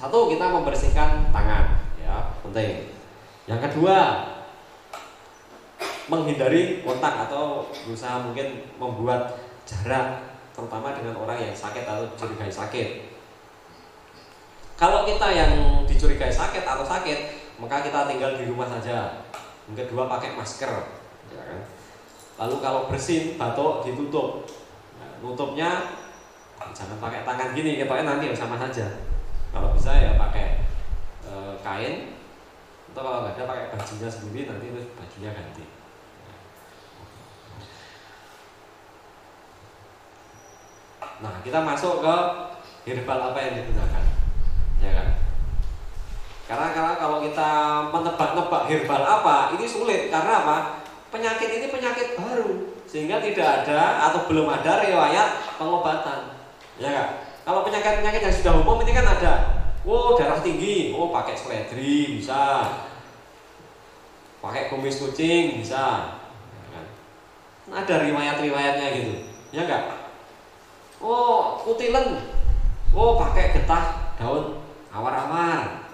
Satu kita membersihkan tangan, ya penting. Yang kedua menghindari kontak atau berusaha mungkin membuat jarak terutama dengan orang yang sakit atau dicurigai sakit. Kalau kita yang dicurigai sakit atau sakit, maka kita tinggal di rumah saja. Yang kedua pakai masker, ya kan? Lalu kalau bersin, batuk ditutup. Nah, nutupnya jangan pakai tangan gini, kita nanti sama saja. Kalau bisa ya pakai e, kain atau kalau nggak ada pakai bajunya sendiri nanti itu bajunya ganti. Nah, kita masuk ke herbal apa yang digunakan. Ya kan? Karena kalau kalau kita menebak-nebak herbal apa, ini sulit karena apa? Penyakit ini penyakit baru sehingga tidak ada atau belum ada riwayat pengobatan. Ya kan? Kalau penyakit-penyakit yang sudah umum ini kan ada. Oh, darah tinggi, oh pakai seledri bisa. Pakai kumis kucing bisa. Ya kan? Ada riwayat-riwayatnya gitu. Ya enggak? Oh, kutilen. Oh, pakai getah daun awar-awar.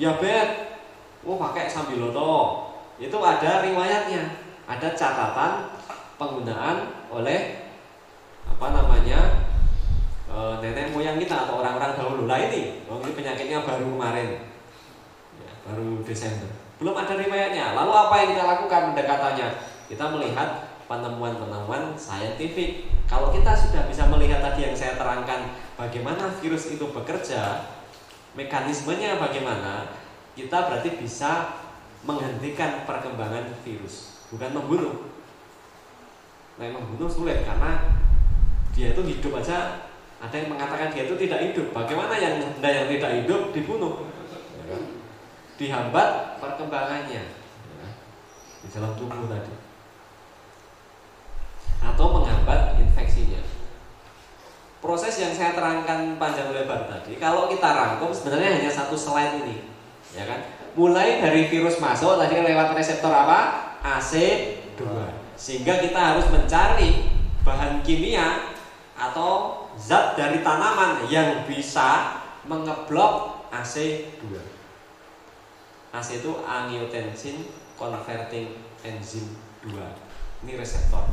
Diabetes. Oh, pakai sambiloto. Itu ada riwayatnya. Ada catatan penggunaan oleh apa namanya e, nenek moyang kita atau orang-orang dahulu. Lah ini oh, ini penyakitnya baru kemarin. Ya, baru Desember. Belum ada riwayatnya. Lalu apa yang kita lakukan? Pendekatannya. Kita melihat penemuan-penemuan saintifik. Kalau kita sudah bisa melihat tadi yang saya terangkan bagaimana virus itu bekerja, mekanismenya bagaimana, kita berarti bisa menghentikan perkembangan virus, bukan membunuh. Nah, membunuh sulit karena dia itu hidup aja ada yang mengatakan dia itu tidak hidup. Bagaimana yang benda yang tidak hidup dibunuh? Dihambat perkembangannya di dalam tubuh tadi atau menghambat infeksinya. Proses yang saya terangkan panjang lebar tadi, kalau kita rangkum sebenarnya hanya satu slide ini, ya kan? Mulai dari virus masuk tadi lewat reseptor apa? AC2. Sehingga kita harus mencari bahan kimia atau zat dari tanaman yang bisa mengeblok AC2. AC itu angiotensin converting enzyme 2. Ini reseptor.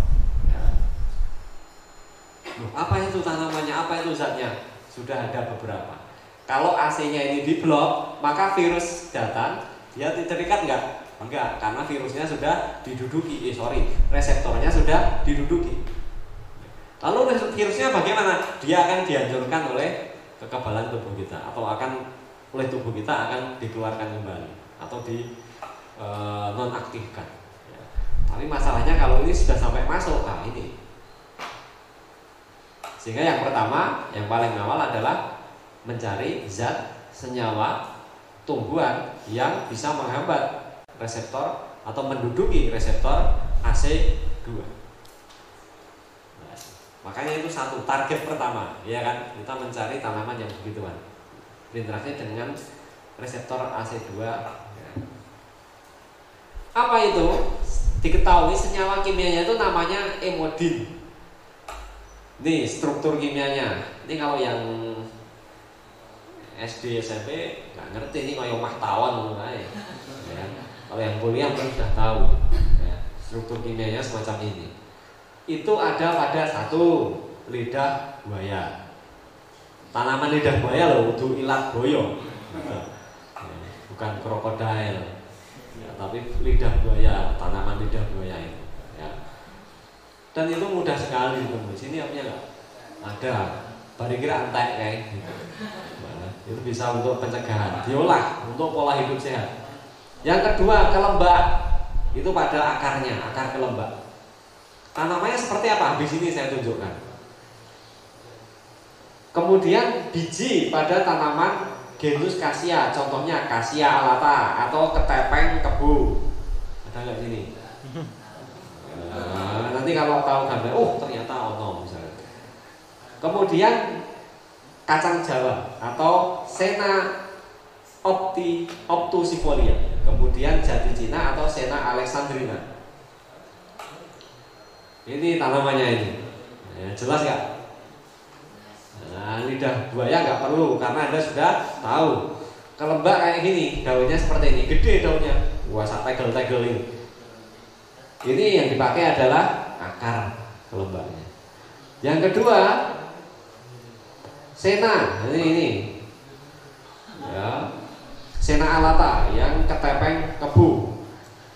Loh, apa itu tanamannya? Apa itu zatnya? Sudah ada beberapa. Kalau AC-nya ini diblok, maka virus datang, dia terikat enggak? Enggak, karena virusnya sudah diduduki. Eh sorry, reseptornya sudah diduduki. Lalu virusnya bagaimana? Dia akan dihancurkan oleh kekebalan tubuh kita atau akan oleh tubuh kita akan dikeluarkan kembali atau di e, nonaktifkan. Ya. Tapi masalahnya kalau ini sudah sampai masuk, nah ini sehingga yang pertama, yang paling awal adalah mencari zat senyawa tumbuhan yang bisa menghambat reseptor atau menduduki reseptor AC2. Nah, makanya itu satu target pertama, ya kan? Kita mencari tanaman yang begituan. Berinteraksi dengan reseptor AC2. Apa itu? Diketahui senyawa kimianya itu namanya emodin. Ini struktur kimianya. Ini kalau yang SD SMP nggak ngerti ini kayak mahtawan mulai. Ya. Kalau yang kuliah pun sudah tahu ya. struktur kimianya semacam ini. Itu ada pada satu lidah buaya. Tanaman lidah buaya loh, untuk ilat boyo. Ya. Bukan krokodil. Ya, tapi lidah buaya, tanaman lidah buaya itu dan itu mudah sekali di sini apanya nggak ada baru kira antek kayak gitu. Nah, itu bisa untuk pencegahan diolah untuk pola hidup sehat yang kedua kelembak itu pada akarnya akar kelembak tanamannya seperti apa di sini saya tunjukkan kemudian biji pada tanaman genus kasia contohnya kasia alata atau ketepeng kebu ada nggak sini Nah, nanti kalau tahu gambar, oh ternyata ono misalnya. Kemudian kacang Jawa atau Sena opti optusifolia. Kemudian jati Cina atau Sena alexandrina. Ini tanamannya ini. Ya, jelas nggak? Nah, lidah buaya nggak perlu karena anda sudah tahu. Kelembak kayak gini, daunnya seperti ini, gede daunnya. Wah, tegel-tegel ini. Ini yang dipakai adalah akar kelembaknya. Yang kedua, sena. Ini ini. Ya. Sena alata yang ketepeng kebu.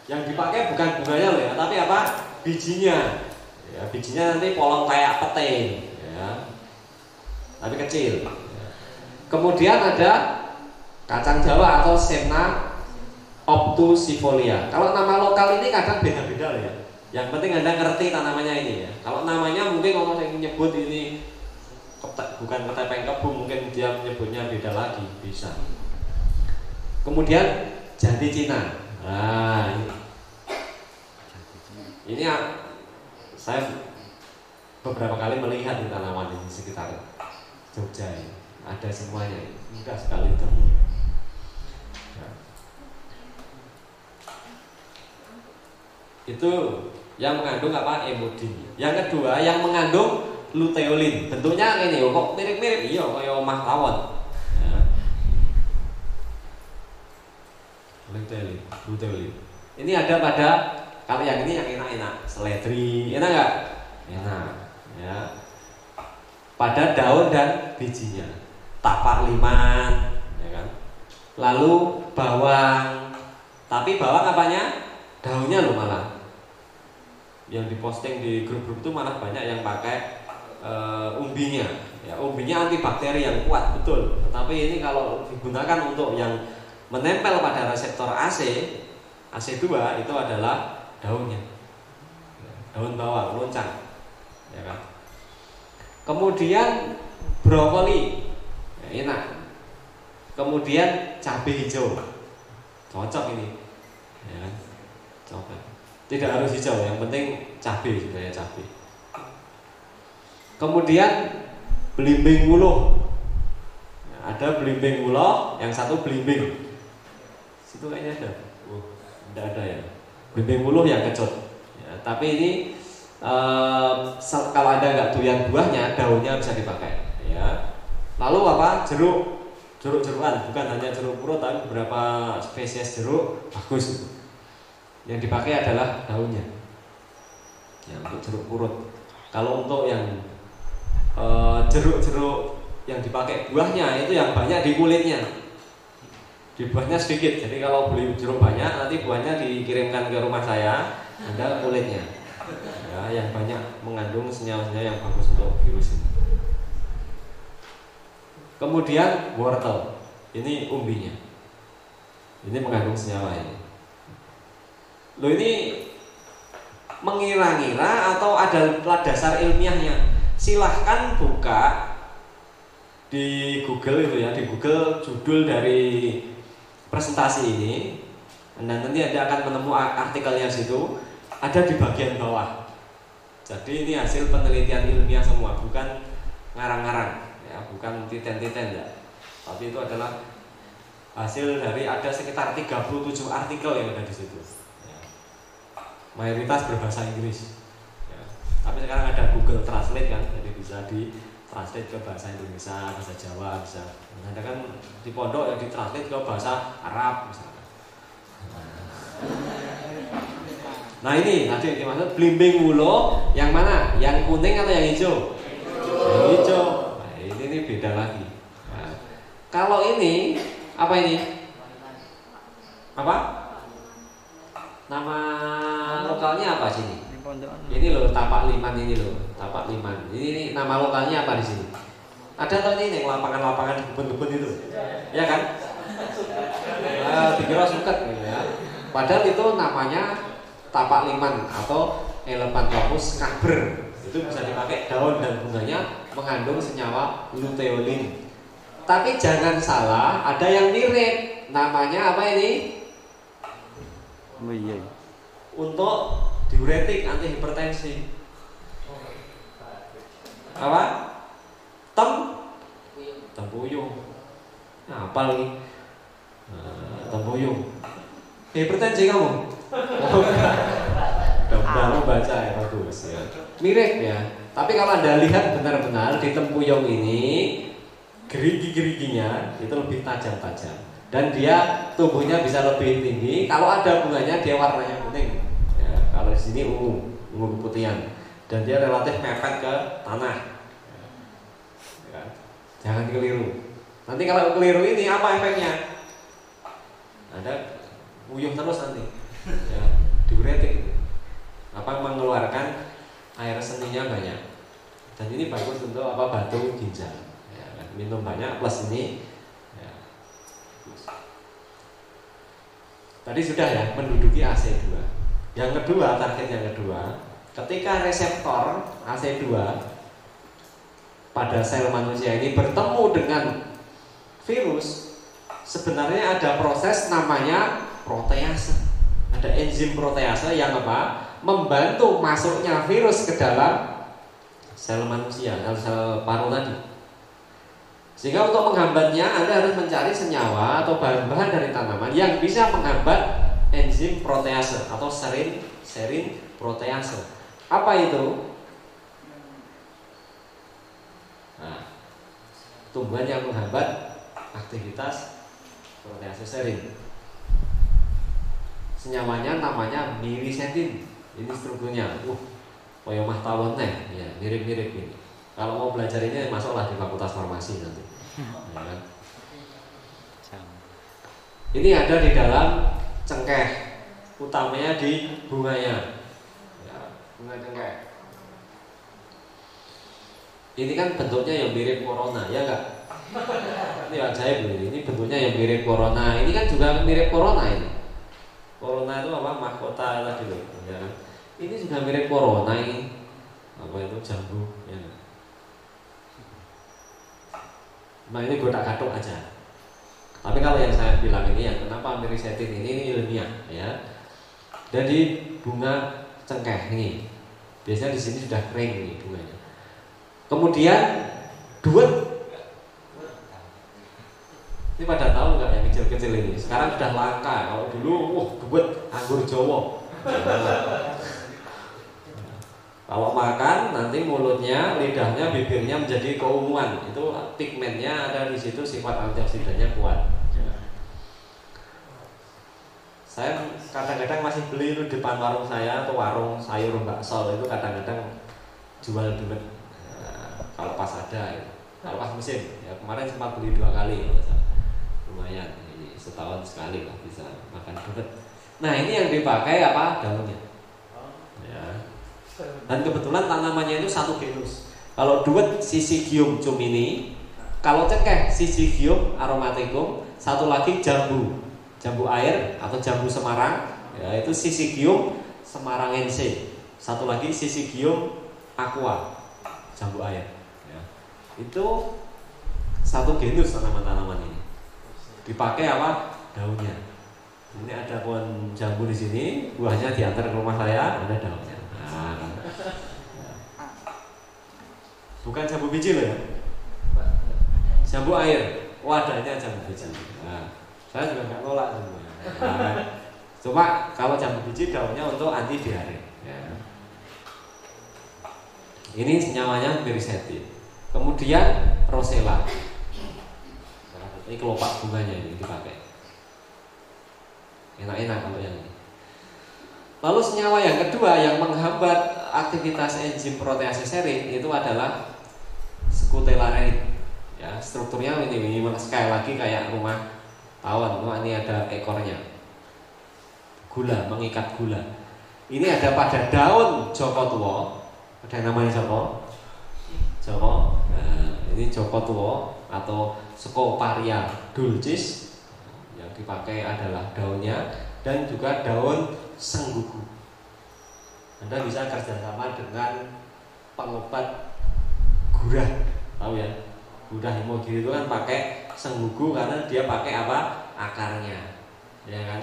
Yang dipakai bukan bunganya loh ya, tapi apa? Bijinya. Ya, bijinya nanti polong kayak pete, ya. Tapi kecil. Kemudian ada kacang Jawa atau Semna obtusifolia. Kalau nama lokal ini kadang beda-beda ya. Yang penting anda ngerti tanamannya ini ya. Kalau namanya mungkin orang yang nyebut ini bukan ketepeng kebu, mungkin dia menyebutnya beda lagi, bisa. Kemudian jati Cina. Nah. Ini saya beberapa kali melihat di tanaman di sekitar Jogja ini. Ada semuanya, mudah sekali itu. Ya. Itu yang mengandung apa? Emodin. Yang kedua yang mengandung luteolin. Bentuknya ini kok mirip-mirip iya kayak omah tawon. Ya. Luteolin. Ini ada pada kalau yang ini yang enak-enak, seledri, enak nggak? Enak, ya. Pada daun dan bijinya, tapak liman, ya kan? Lalu bawang, tapi bawang apanya? Daunnya loh malah. Yang diposting di grup-grup itu malah banyak yang pakai e, umbinya. Ya, umbinya antibakteri yang kuat betul. Tetapi ini kalau digunakan untuk yang menempel pada reseptor AC, AC2 itu adalah daunnya. Daun bawang loncang. Ya kan? Kemudian brokoli. Ya, enak. Kemudian cabai hijau. Cocok ini. Ya kan? Cocok. Tidak harus hijau yang penting cabai sebenarnya cabai. Kemudian belimbing uluh ya, ada belimbing uluh yang satu belimbing. Situ kayaknya ada. Oh, tidak ada ya Bimbing mulu yang kecut. Ya, tapi ini uh, kalau ada nggak doyan buahnya, daunnya bisa dipakai. Ya. Lalu apa? Jeruk, jeruk-jerukan, bukan hanya jeruk purut, tapi beberapa spesies jeruk bagus. Yang dipakai adalah daunnya. Ya, untuk jeruk purut. Kalau untuk yang uh, jeruk-jeruk yang dipakai buahnya itu yang banyak di kulitnya di buahnya sedikit jadi kalau beli jeruk banyak nanti buahnya dikirimkan ke rumah saya ada kulitnya. Ya yang banyak mengandung senyawa-senyawa yang bagus untuk virus ini. Kemudian wortel ini umbinya. Ini mengandung senyawa ini lo ini mengira-ngira atau ada dasar ilmiahnya? Silahkan buka di Google itu ya di Google judul dari presentasi ini dan nanti Anda akan menemukan artikelnya situ ada di bagian bawah. Jadi ini hasil penelitian ilmiah semua, bukan ngarang-ngarang, ya, bukan titen-titen ya. Tapi itu adalah hasil dari ada sekitar 37 artikel yang ada di situ. Ya. Mayoritas berbahasa Inggris. Ya. Tapi sekarang ada Google Translate kan, jadi bisa di translate ke bahasa Indonesia, bahasa Jawa bisa. Ada kan di pondok yang ditranslate ke bahasa Arab misalnya. Nah ini nanti yang dimaksud blimbing wulo yang mana? Yang kuning atau yang hijau? Yang hijau. Nah, ini, ini beda lagi. Nah, kalau ini apa ini? Apa? Nama lokalnya apa sini? Ini loh tapak liman ini loh, tapak liman. Ini, ini nama lokalnya apa di sini? Ada tuh ini lapangan-lapangan kebun-kebun itu, ya kan? Uh, dikira suket gitu ya. Padahal itu namanya tapak liman atau Elephantopus caber. Itu bisa dipakai daun dan bunganya mengandung senyawa luteolin. Tapi jangan salah, ada yang mirip. Namanya apa ini? Oh, iya. Untuk diuretik anti hipertensi. Apa? tem tempuyung nah, apa lagi nah, tempuyung hipertensi kamu udah baca ya bagus ya mirip ya Tapi kalau anda lihat benar-benar di tempuyung ini gerigi-geriginya itu lebih tajam-tajam dan dia tumbuhnya bisa lebih tinggi. Kalau ada bunganya dia warnanya. Ya, di sini ungu, ungu keputihan dan dia relatif mepet ke tanah. Ya, jangan keliru. Nanti kalau keliru ini apa efeknya? Anda uyuh terus nanti. Ya, diuretik. Apa mengeluarkan air seninya banyak. Dan ini bagus untuk apa batu ginjal. Ya, kan? minum banyak plus ini. Ya. Tadi sudah ya menduduki AC2. Yang kedua, target yang kedua, ketika reseptor AC2 pada sel manusia ini bertemu dengan virus, sebenarnya ada proses namanya protease. Ada enzim protease yang apa? membantu masuknya virus ke dalam sel manusia, sel paru tadi. Sehingga untuk menghambatnya Anda harus mencari senyawa atau bahan-bahan dari tanaman yang bisa menghambat enzim protease atau serin serin protease. Apa itu? Nah, tumbuhan yang menghambat aktivitas protease serin. Senyawanya namanya mirisetin ini strukturnya uh koyo mah tawon nih ya mirip-mirip ini kalau mau belajar ini masuklah di fakultas farmasi nanti ya kan? ini ada di dalam cengkeh utamanya di bunganya. Ya, bunga cengkeh. Ini kan bentuknya yang mirip corona ya enggak ini ajaib ini ini bentuknya yang mirip corona. Ini kan juga mirip corona ini. Corona itu apa? Mahkota tadi loh ya kan? Ini sudah mirip corona ini. Apa itu? Jambu ya. nah ini gue tak katuk aja tapi kalau yang saya bilang ini ya kenapa mirisetin ini? Ini ilmiah ya. Dan di bunga cengkeh ini biasanya di sini sudah kering ini bunganya. Kemudian duet. Ini pada tahu nggak yang kecil-kecil ini? Sekarang sudah langka. Kalau dulu wah duet anggur jowo kalau makan nanti mulutnya, lidahnya, bibirnya menjadi keunguan. Itu pigmennya ada di situ sifat antioksidannya kuat. Saya kadang-kadang masih beli itu depan warung saya atau warung sayur bakso itu kadang-kadang jual duit nah, kalau pas ada ya. kalau pas musim ya kemarin sempat beli dua kali lumayan setahun sekali lah bisa makan duit nah ini yang dipakai apa? Daunnya. Dan kebetulan tanamannya itu satu genus. Kalau duet Syzygium cumini, kalau cengkeh Syzygium aromaticum, satu lagi jambu, jambu air atau jambu Semarang, ya itu Syzygium semarangense. Satu lagi Syzygium aqua, jambu air. Ya. Itu satu genus tanaman-tanaman ini. Dipakai apa? Daunnya. Ini ada pohon jambu di sini, buahnya diantar ke rumah saya, ada daunnya. Bukan jambu biji loh ya. Jambu air, wadahnya jambu biji. Nah, saya juga nggak nolak semuanya. Nah, cuma kalau jambu biji daunnya untuk anti diare. Ya. Ini senyawanya mirisetin. Kemudian rosella. Ini kelopak bunganya ini dipakai. Enak-enak kalau yang ini. Lalu senyawa yang kedua yang menghambat aktivitas enzim protease serin itu adalah skutelarein. Ya, strukturnya ini, ini sekali lagi kayak rumah tawon. Rumah ini ada ekornya. Gula, mengikat gula. Ini ada pada daun joko tua. Ada yang namanya joko. Joko. Nah, ini joko tua atau Scoparia dulcis yang dipakai adalah daunnya dan juga daun senggugu. Anda bisa kerjasama dengan pengobat gurah, tahu ya? Gurah hemogiri itu kan pakai senggugu karena dia pakai apa? Akarnya, ya kan?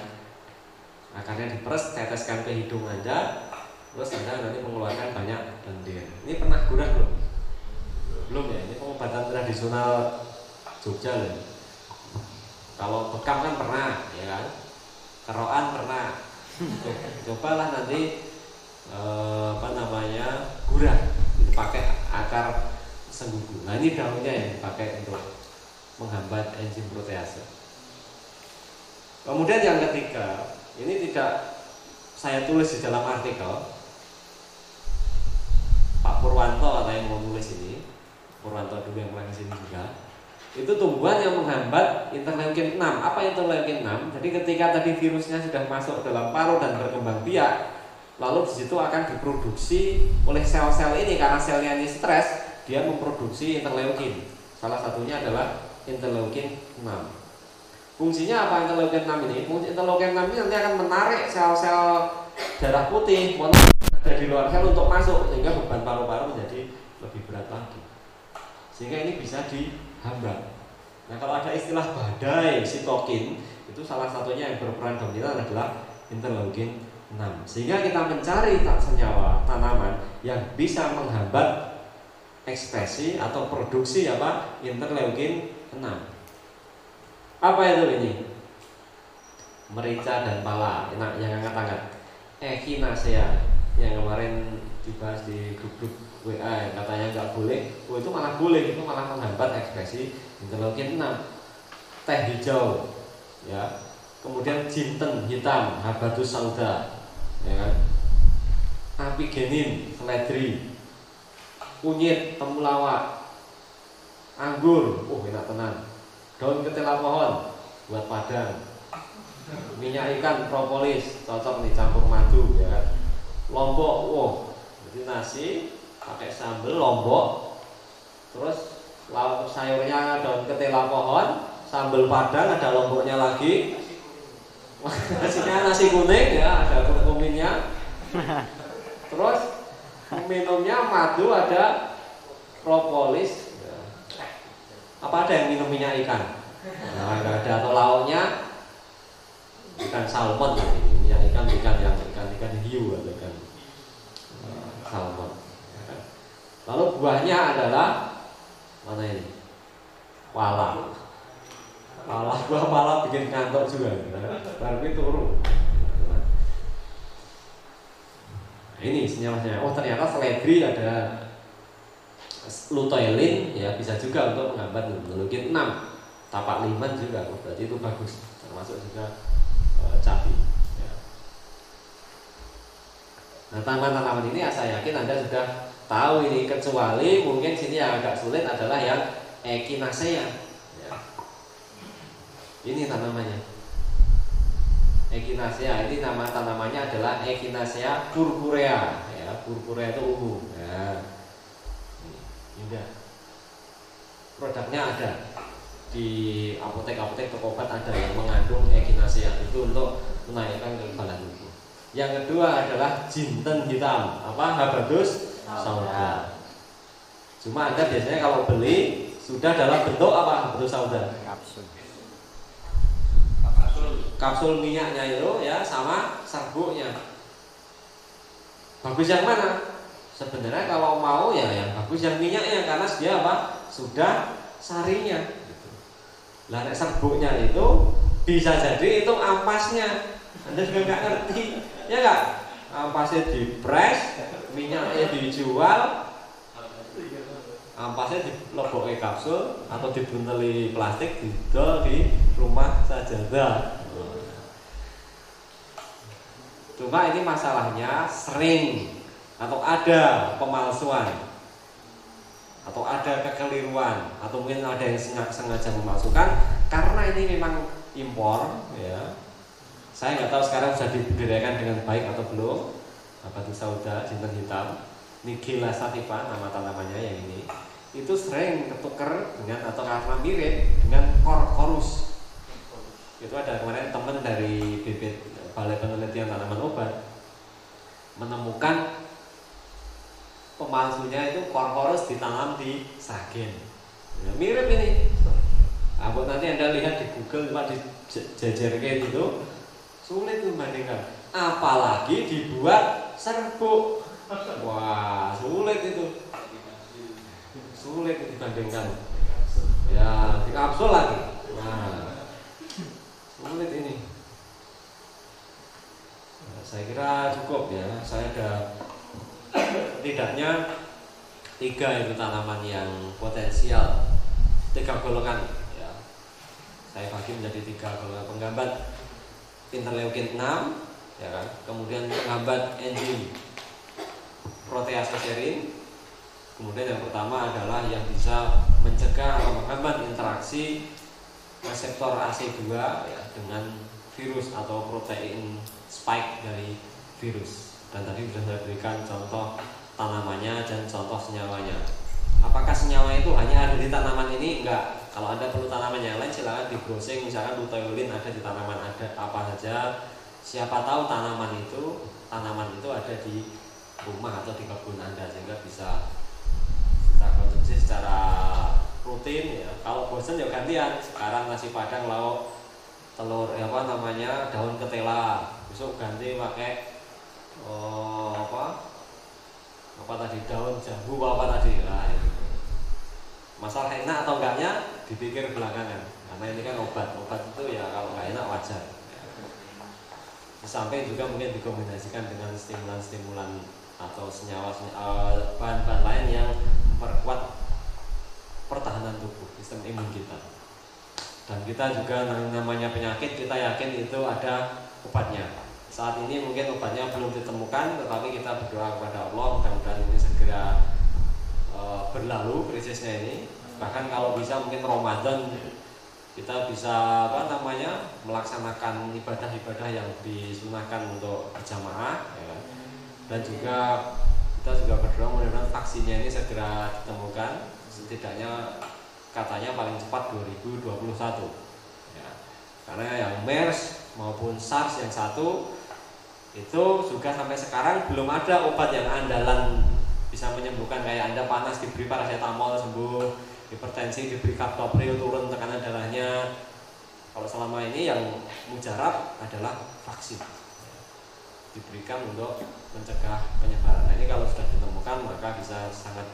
Akarnya diperes, teteskan ke hidung Anda, terus Anda nanti mengeluarkan banyak lendir. Ini pernah gurah belum? Belum ya? Ini pengobatan tradisional Jogja loh. Kalau bekam kan pernah, ya kan? Keroan pernah, cobalah nanti eh, apa namanya gurah pakai akar senggugu. Nah ini daunnya yang dipakai untuk menghambat enzim protease. Kemudian yang ketiga, ini tidak saya tulis di dalam artikel. Pak Purwanto atau yang mau nulis ini, Purwanto dulu yang pernah sini juga. Itu tumbuhan yang menghambat interleukin 6. Apa interleukin 6? Jadi ketika tadi virusnya sudah masuk dalam paru dan berkembang biak, lalu di situ akan diproduksi oleh sel-sel ini karena selnya ini stres, dia memproduksi interleukin. Salah satunya adalah interleukin 6. Fungsinya apa interleukin 6 ini? Fungsi interleukin 6 ini nanti akan menarik sel-sel darah putih ada di luar sel untuk masuk sehingga beban paru-paru menjadi lebih berat lagi. Sehingga ini bisa dihambat. Nah kalau ada istilah badai sitokin itu salah satunya yang berperan dominan adalah interleukin 6. Sehingga kita mencari tak senyawa tanaman yang bisa menghambat ekspresi atau produksi apa interleukin 6. Apa itu ini? Merica dan pala. Enak yang angkat-angkat. Echinacea yang kemarin dibahas di grup-grup WA katanya nggak boleh, oh itu malah boleh, itu malah menghambat ekspresi interleukin 6. Teh hijau, ya. Kemudian jinten hitam, habatus sauda, ya kan? Apigenin, seledri, kunyit, temulawak, anggur, oh enak tenang. Daun ketela pohon buat padang. Minyak ikan propolis. Cocok nih campur madu ya kan? Lombok wow jadi nasi pakai sambal lombok. Terus lauk sayurnya daun ketela pohon sambal padang ada lomboknya lagi. Nasinya nasi kuning ya ada kurkuminnya. Terus minumnya madu ada propolis. Apa ada yang minum minyak ikan nah, ada atau lauknya ikan salmon minyak ikan ikan yang ikan ikan hiu atau ikan salmon. Lalu buahnya adalah mana ini? Pala. Pala buah pala bikin kantor juga. Baru turun. Nah, ini senyawa Oh ternyata seledri ada luteolin ya bisa juga untuk menghambat ngelukin 6 tapak liman juga oh, berarti itu bagus termasuk juga e, cabai Nah tanaman-tanaman ini saya yakin Anda sudah tahu ini kecuali mungkin sini yang agak sulit adalah yang Echinacea. Ya. Ini tanamannya. Echinacea ini nama tanamannya adalah Echinacea purpurea. Ya, purpurea itu ungu. Ya. Produknya ada di apotek-apotek toko obat ada yang mengandung Echinacea itu untuk menaikkan kekebalan tubuh. Yang kedua adalah jinten hitam, apa habatus sauda. Cuma anda biasanya kalau beli sudah dalam bentuk apa habatus sauda? Kapsul. Kapsul minyaknya itu ya sama serbuknya. Bagus yang mana? Sebenarnya kalau mau ya yang bagus yang minyaknya karena dia apa? Sudah sarinya. Lah serbuknya itu bisa jadi itu ampasnya. Anda juga nggak ngerti ya enggak ampasnya dipres minyaknya dijual ampasnya di kapsul atau dibunteli plastik didol di rumah sajadah cuma ini masalahnya sering atau ada pemalsuan atau ada kekeliruan atau mungkin ada yang sengaja memalsukan karena ini memang impor ya saya nggak tahu sekarang sudah dibudidayakan dengan baik atau belum. Itu sauda, jinten hitam, Nigella sativa nama tanamannya yang ini. Itu sering ketuker dengan atau karena mirip dengan korkorus. Itu ada kemarin teman dari bibit Balai Penelitian Tanaman Obat menemukan pemalsunya itu korkorus ditanam di sagen. Ya, mirip ini. Nah, nanti anda lihat di Google cuma dijajarkan itu Sulit membandingkan. Apalagi dibuat serbuk. Wah, sulit itu. Sulit dibandingkan. Ya, di kapsul lagi. Nah, sulit ini. Nah, saya kira cukup ya. Saya ada tidaknya tiga itu tanaman yang potensial. Tiga golongan ya. Saya bagi menjadi tiga golongan. Penggambat interleukin 6 ya kan? Kemudian penghambat enzim protease serin kemudian yang pertama adalah yang bisa mencegah atau menghambat interaksi reseptor AC2 ya, dengan virus atau protein spike dari virus dan tadi sudah saya berikan contoh tanamannya dan contoh senyawanya. Apakah senyawa itu hanya ada di tanaman ini? Enggak. Kalau ada perlu tanaman yang lain silahkan di browsing misalkan luteolin ada di tanaman ada apa saja. Siapa tahu tanaman itu tanaman itu ada di rumah atau di kebun Anda sehingga bisa kita konsumsi secara rutin ya. Kalau bosan ya gantian. Sekarang nasi padang lauk telur ya apa namanya daun ketela. Besok ganti pakai oh, apa? Apa tadi? Daun jambu apa tadi? Nah, masalah enak atau enggaknya dipikir belakangan. Karena ini kan obat. Obat itu ya kalau nggak enak wajar. Sampai juga mungkin dikombinasikan dengan stimulan-stimulan atau senyawa eh, bahan-bahan lain yang memperkuat pertahanan tubuh sistem imun kita. Dan kita juga namanya penyakit kita yakin itu ada obatnya saat ini mungkin obatnya belum ditemukan, tetapi kita berdoa kepada Allah mudah-mudahan ini segera e, berlalu krisisnya ini. Bahkan kalau bisa mungkin Ramadan kita bisa apa namanya melaksanakan ibadah-ibadah yang disunahkan untuk berjamaah ya. Dan juga kita juga berdoa mudah-mudahan vaksinnya ini segera ditemukan setidaknya katanya paling cepat 2021 ya. karena yang MERS maupun SARS yang satu itu juga sampai sekarang belum ada obat yang andalan bisa menyembuhkan. Kayak anda panas diberi paracetamol sembuh. Hipertensi diberi captopril turun tekanan darahnya. Kalau selama ini yang mujarab adalah vaksin. Diberikan untuk mencegah penyebaran. Nah, ini kalau sudah ditemukan maka bisa sangat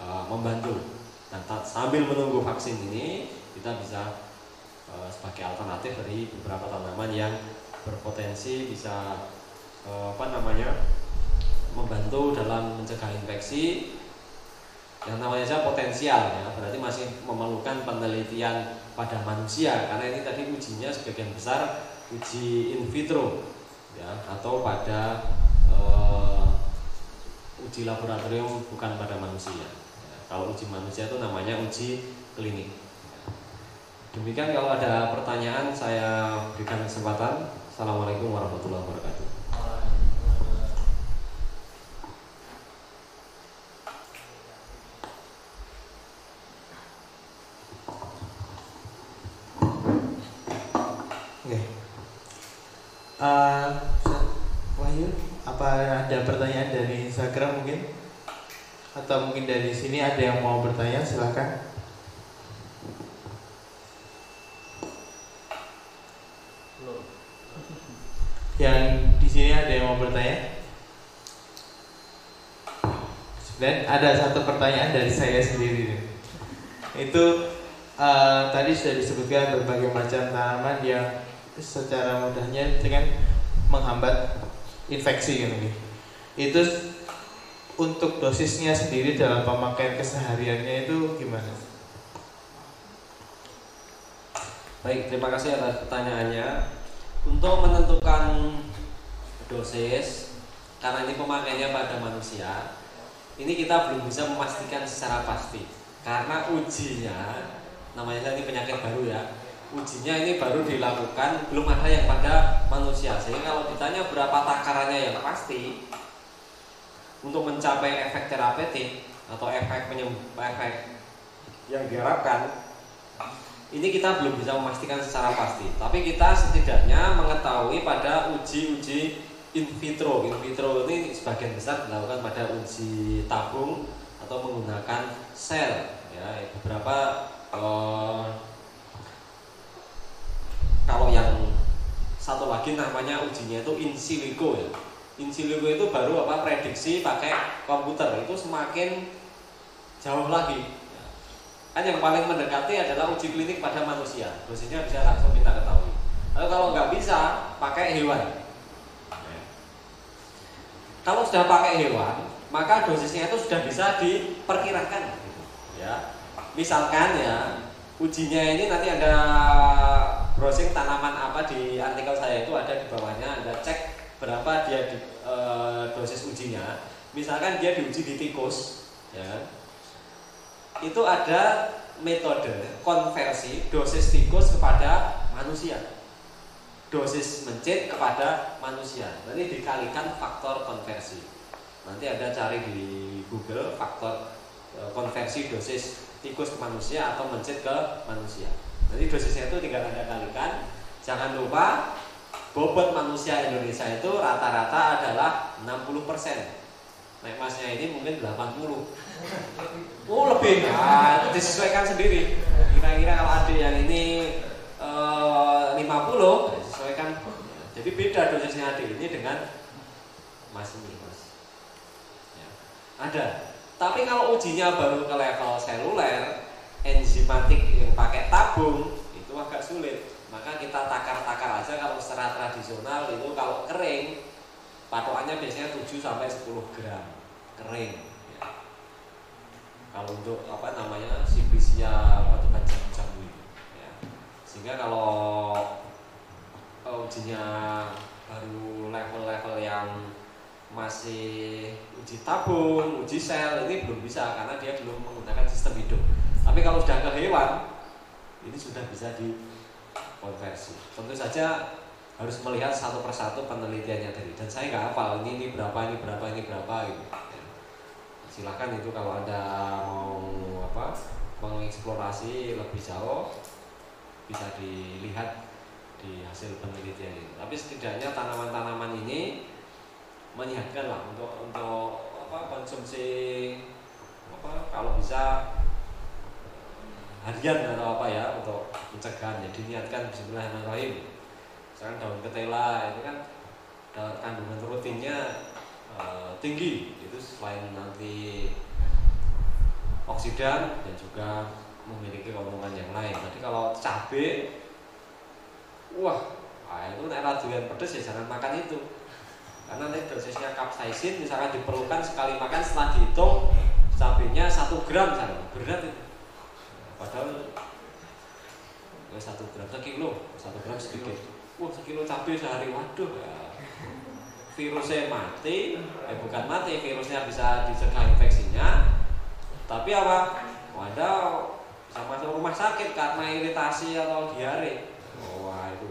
uh, membantu. Nah sambil menunggu vaksin ini kita bisa uh, sebagai alternatif dari beberapa tanaman yang berpotensi bisa apa namanya membantu dalam mencegah infeksi. Yang namanya saja potensial ya. Berarti masih memerlukan penelitian pada manusia karena ini tadi ujinya sebagian besar uji in vitro ya atau pada uh, uji laboratorium bukan pada manusia ya, kalau uji manusia itu namanya uji klinik. Demikian kalau ada pertanyaan saya berikan kesempatan. Assalamualaikum warahmatullahi wabarakatuh uh, Wahyu apa ada pertanyaan dari Instagram mungkin atau mungkin dari sini ada yang mau bertanya silahkan yang di sini ada yang mau bertanya? Dan ada satu pertanyaan dari saya sendiri. Itu uh, tadi sudah disebutkan berbagai macam tanaman yang secara mudahnya dengan menghambat infeksi gitu. Itu untuk dosisnya sendiri dalam pemakaian kesehariannya itu gimana? Baik, terima kasih atas pertanyaannya. Untuk menentukan dosis, karena ini pemakaiannya pada manusia, ini kita belum bisa memastikan secara pasti. Karena ujinya, namanya ini penyakit baru ya, ujinya ini baru dilakukan belum ada yang pada manusia sehingga kalau ditanya berapa takarannya yang pasti untuk mencapai efek terapeutik atau efek penyembuh efek yang diharapkan ini kita belum bisa memastikan secara pasti. Tapi kita setidaknya mengetahui pada uji-uji in vitro. In vitro ini sebagian besar dilakukan pada uji tabung atau menggunakan sel ya. Beberapa uh, kalau yang satu lagi namanya ujinya itu in silico ya in silico itu baru apa prediksi pakai komputer. Itu semakin jauh lagi. Kan yang paling mendekati adalah uji klinik pada manusia. Dosisnya bisa langsung kita ketahui. Lalu kalau nggak bisa pakai hewan. Kalau sudah pakai hewan maka dosisnya itu sudah bisa diperkirakan. Ya. Misalkan ya ujinya ini nanti ada browsing tanaman apa di artikel saya itu ada di bawahnya Anda cek berapa dia di, e, dosis ujinya? Misalkan dia diuji di tikus ya. Itu ada metode konversi dosis tikus kepada manusia. Dosis mencit kepada manusia. Nanti dikalikan faktor konversi. Nanti ada cari di Google faktor e, konversi dosis tikus ke manusia atau mencit ke manusia. Jadi dosisnya itu tinggal anda kalikan. Jangan lupa bobot manusia Indonesia itu rata-rata adalah 60% naik masnya ini mungkin 80 oh lebih. Nah, disesuaikan sendiri. Kira-kira kalau ada yang ini eh, 50 disesuaikan. Jadi beda dosisnya adik ini dengan mas ini mas. Ya. ada. Tapi kalau ujinya baru ke level seluler enzimatik yang pakai tabung itu agak sulit maka kita takar-takar aja kalau secara tradisional itu kalau kering patokannya biasanya 7 sampai 10 gram kering ya. kalau untuk apa namanya siprisia batu jamu itu ya. sehingga kalau uh, ujinya baru level-level yang masih uji tabung, uji sel ini belum bisa karena dia belum menggunakan sistem hidup. Tapi kalau sudah ke hewan, ini sudah bisa dikonversi. Tentu saja harus melihat satu persatu penelitiannya tadi. Dan saya nggak hafal ini ini berapa ini berapa ini berapa gitu. Silakan itu kalau anda mau apa mengeksplorasi lebih jauh bisa dilihat di hasil penelitian itu. Tapi setidaknya tanaman-tanaman ini menyehatkan lah untuk untuk apa konsumsi apa kalau bisa harian atau apa ya untuk mencegah jadi niatkan Bismillahirrahmanirrahim misalkan daun ketela itu kan kandungan proteinnya uh, tinggi itu selain nanti oksidan dan juga memiliki keuntungan yang lain. Jadi kalau cabai, wah, nah itu nek raduan pedes ya jangan makan itu. Karena nanti dosisnya capsaicin misalkan diperlukan sekali makan setelah dihitung cabenya satu gram misalnya berat itu. Padahal satu gram sekilo, satu gram sedikit wah sekilo cabai sehari. Waduh. Ya. virusnya mati. Eh bukan mati. Virusnya bisa dicegah infeksinya. Tapi apa? Waduh. Bisa masuk rumah sakit karena iritasi atau diare. Wah itu.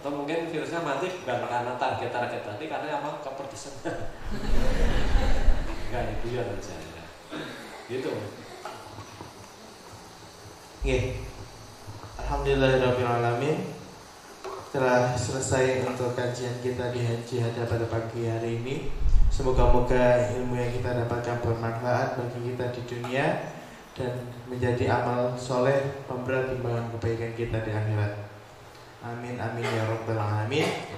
Atau mungkin virusnya mati bukan karena target-target tadi karena apa? Kepedesan enggak itu ya saja gitu. Nggih. Alhamdulillahirrahmanirrahim Telah selesai untuk kajian kita di Haji pada pagi hari ini. Semoga-moga ilmu yang kita dapatkan bermanfaat bagi kita di dunia Dan menjadi amal soleh pemberat timbangan kebaikan kita di akhirat. Amin amin ya rabbal alamin.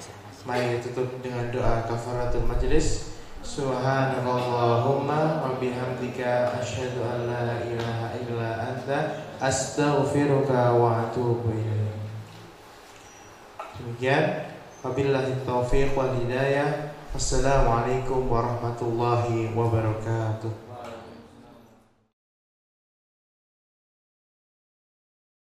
Mari tutup dengan doa kafaratul majlis. Subhanallahumma wa bihamdika asyhadu an la ilaha illa anta astaghfiruka wa atubu ilaik. Demikian wabillahi taufiq wal hidayah. Assalamualaikum warahmatullahi wabarakatuh.